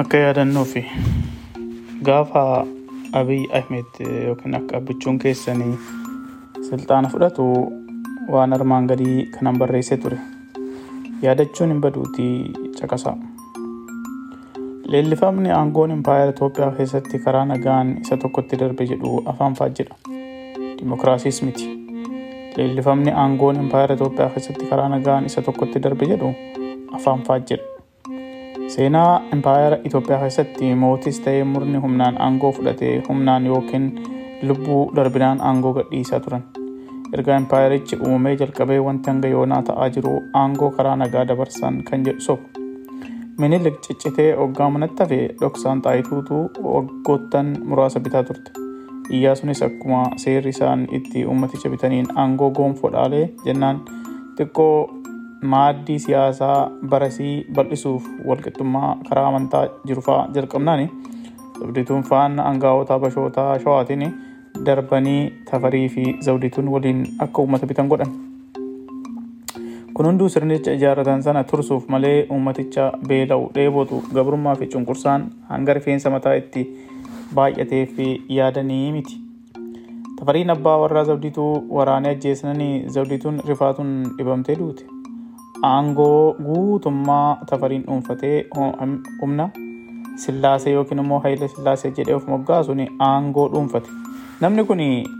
Akka yaadannoofi gaafa Abiy Ahmed yookiin akka abbichuun keessanii silxaana fudhatu waan armaan gadii kanan barreessee ture. Yaadachuun hin baduutii caqasaa. Leellifamni aangoon impaayera Itoophiyaa keessatti karaa nagaan isa tokkotti darbe jedhu afaan faajjedha. Dimookiraasiis miti. Leellifamni aangoon impaayera Itoophiyaa keessatti karaa nagaan isa tokkotti darbe jedhu afaan faajjedha. Seenaa impaayera Itoophiyaa keessatti mootis ta'ee murni humnaan aangoo fudhatee humnaan yookiin lubbuu darbinaan aangoo gadhiisaa turan. Erga impaayerichi uumamee jalqabee wanti hanga yoonaa ta'aa jiru aangoo karaa nagaa dabarsan kan jedhu sobu. Minilik ciccitee hoggaa manatti hafe dhoksaan xaayituutu waggoottan muraasa bitaa turte. Iyyaasuunis akkuma seerri isaan itti uummaticha bitaniin aangoo gonfoo dhaalee jennaan xiqqoo maaddii siyaasaa barasii bal'isuuf walqixxummaa karaa amantaa jiru fa'aa jalqabnaani zawdituun faana aangaa'ota bashootaa shawaatiin darbanii tafarii fi zawdituun waliin akka uummata bitan godhan. Kun hunduu sirnicha ijaarratan sana tursuuf malee uummaticha beela'u dheebotu gabrummaa fi cunqursaan hanga rifeensa mataa itti baay'atee fi yaadanii miti. Tafariin abbaa warraa zawdituu waraanee ajjeesnanii zawdituun rifaatuun dhibamtee duute. Aangoo guutummaa tafariin dhuunfatee humna sillaasee yookiin immoo hayila sillaasee jedhee of moggaasuun aangoo dhuunfate. Namni kun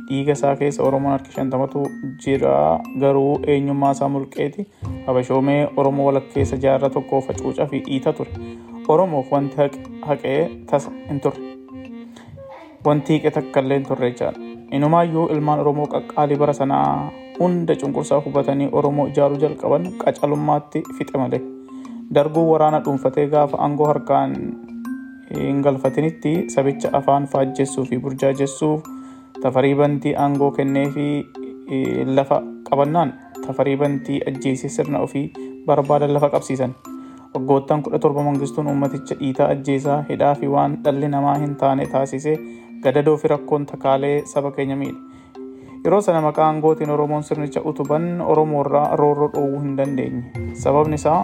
dhiiga isaa keessa Oromoon harki shantamatu jira garuu eenyummaa isaa mulqeeti habashoomee Oromoo walakkeessa jaarraa tokkoo facuucaa fi dhiita ture. Oromoof wanti haqee tasa hin turre. Wanti hiqe takka illee hin turre jechaadha. Inumaayyuu ilmaan Oromoo qaqqaalii bara sanaa hunda cunqursaa hubatanii Oromoo ijaaruu jalqaban qacalummaatti fixe malee. Darguu waraana dhuunfatee gaafa aangoo harkaan hin galfatinitti sabicha afaan faajjessuu fi burjaajessuuf tafarii bantii aangoo kennee fi lafa qabannaan tafarii bantii ajjeesee sirna ofii barbaadan lafa qabsiisan. Waggoottan kudha mangistuun uummaticha dhiitaa ajjeesaa hidhaa fi waan dhalli namaa hin taane taasisee gadadoo fi rakkoon takaalee saba keenya miidhe. Yeroo sana maqaa aangootiin Oromoon sirnicha utuban Oromoorraa roorroo dhoowwuu hin dandeenye. Sababni isaa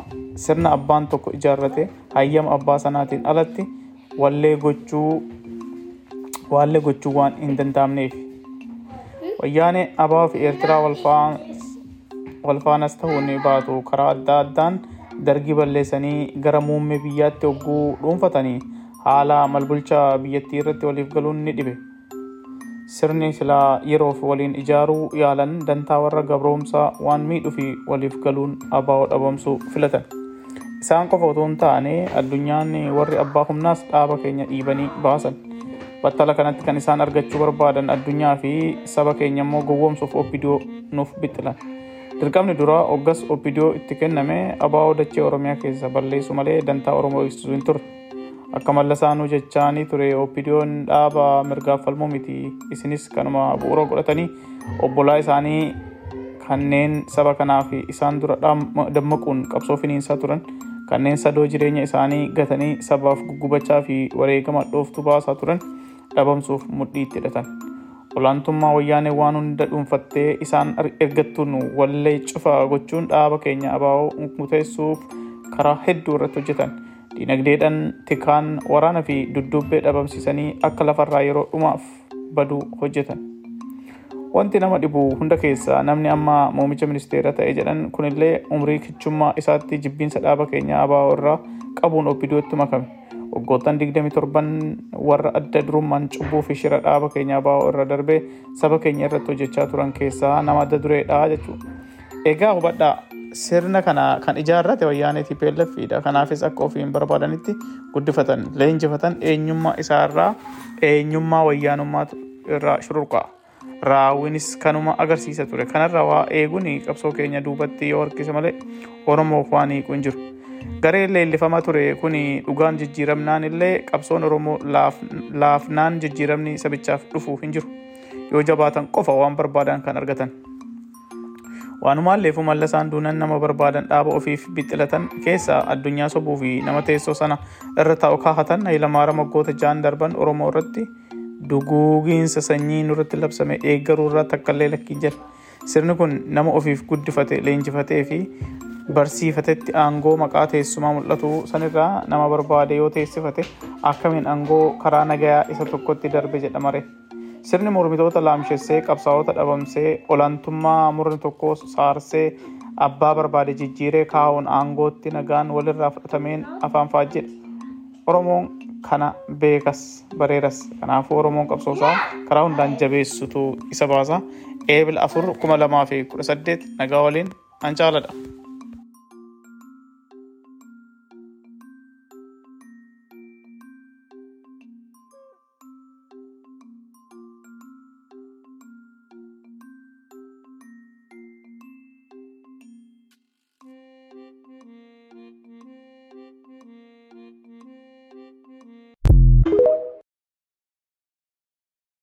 sirna abbaan tokko ijaarrate hayyama abbaa sanaatiin alatti wallee gochuu waallee gochuu waan hin danda'amneef. Wayyaanee Abaa fi Eertiraa walfaanas ta'uu ni baatu karaa adda addaan dargii balleessanii gara muummee biyyaatti hogguu dhuunfatanii haala malbulchaa biyyattii irratti waliif galuun ni dhibe. Sirni silaa yeroof waliin ijaaruu yaalan dantaa warra gabroomsaa waan miidhuu fi waliif galuun abaa'oo dhabamsuu filatan. Isaan qofa otoo hin taane addunyaan warri abbaa humnaas dhaaba keenya dhiibanii baasan. Battala kanatti kan isaan argachuu barbaadan addunyaa fi saba keenya immoo gowwoomsuuf obbidiyoo nuuf bixilan. Dirqamni duraa hoggas obbidiyoo itti kenname abaa'oo dachee Oromiyaa keessa balleessu malee dantaa Oromoo eegsisuu hin turre. Akka mallasaanuu jechaanii ture oppidiyoon dhaaba mirgaaf falmuu miti isinis kanuma bu'uura godhatanii obbolaa isaanii kanneen saba kanaaf isaan dura dammaquun qabsoo finiinsaa turan kanneen sadoo jireenya isaanii gatanii sabaaf guggubachaa fi wareegama dhooftu baasaa turan dhabamsuuf mudhii itti hidhatan. Olaantummaa wayyaanee waan hunda dhuunfattee isaan ergattuun wallee cufa gochuun dhaaba keenya abaa'oo muteessuuf karaa hedduu irratti hojjetan. Dinagdeedhaan tikaan waraana fi duddubbee dhabamsiisanii akka lafarraa yeroo dhumaaf baduu hojjetan. Wanti nama dhibu hunda keessaa namni amma muummicha ministeera ta'e jedhan kunillee umrii kichummaa isaatti jibbiinsa dhaaba keenya abaa'oo irraa qabuun obbidiyootti makame. Waggoottan 27 warra adda durummaan cubbuu fi shira dhaaba keenya abaa'oo irra darbee saba keenya irratti hojjechaa turan keessaa nama adda dureedha jechuudha. Egaa hubadhaa sirna kana kan ijaarrate wayyaanee TPLFidha. Kanaafis akka ofiin barbaadanitti guddifatan, leenjifatan eenyummaa isaarraa eenyummaa wayyaanummaa irraa shururqaa. Raawwinis kanuma agarsiisa ture. Kanarraa waa eeguun qabsoo keenya duubatti yoo harkise malee Oromoof waan hiiku hin jiru. Gareen leellifamaa ture kun dhugaan jijjiiramnaan illee qabsoon Oromoo laafnaan jijjiiramni sabichaaf dhufu hin jiru. Yoo jabaatan qofa waan barbaadan kan argatan. Waanumaalleefu mallasaan duunan nama barbaadan dhaaba ofiif bixxilatan keessaa addunyaa sobuu fi nama teessoo sana irra taa'u kaahatan Hayilamaara waggoota ja'an darban Oromoo irratti duguugiinsa sanyii nurratti labsame eeggaruu irraa takka illee lakkii jira. Sirni kun nama ofiif guddifate leenjifatee fi barsiifatetti aangoo maqaa teessumaa mul'atu sanirraa nama barbaade yoo teessifate akkamiin aangoo karaa nagayaa isa tokkotti darbe jedhamare. Sirni mormitoota laamshessee qabsaa'ota dhabamsee olaantummaa murni tokko saarsee abbaa barbaade jijjiiree kaa'uun aangootti nagaan walirraa fudhatameen afaan faajjedha. Oromoon kana beekas bareeras kanaafuu Oromoon qabsoosaa karaa hundaan jabeessutu isa baasa. Eebila afur kuma lamaa fi kudha saddeet nagaa waliin an caaladha.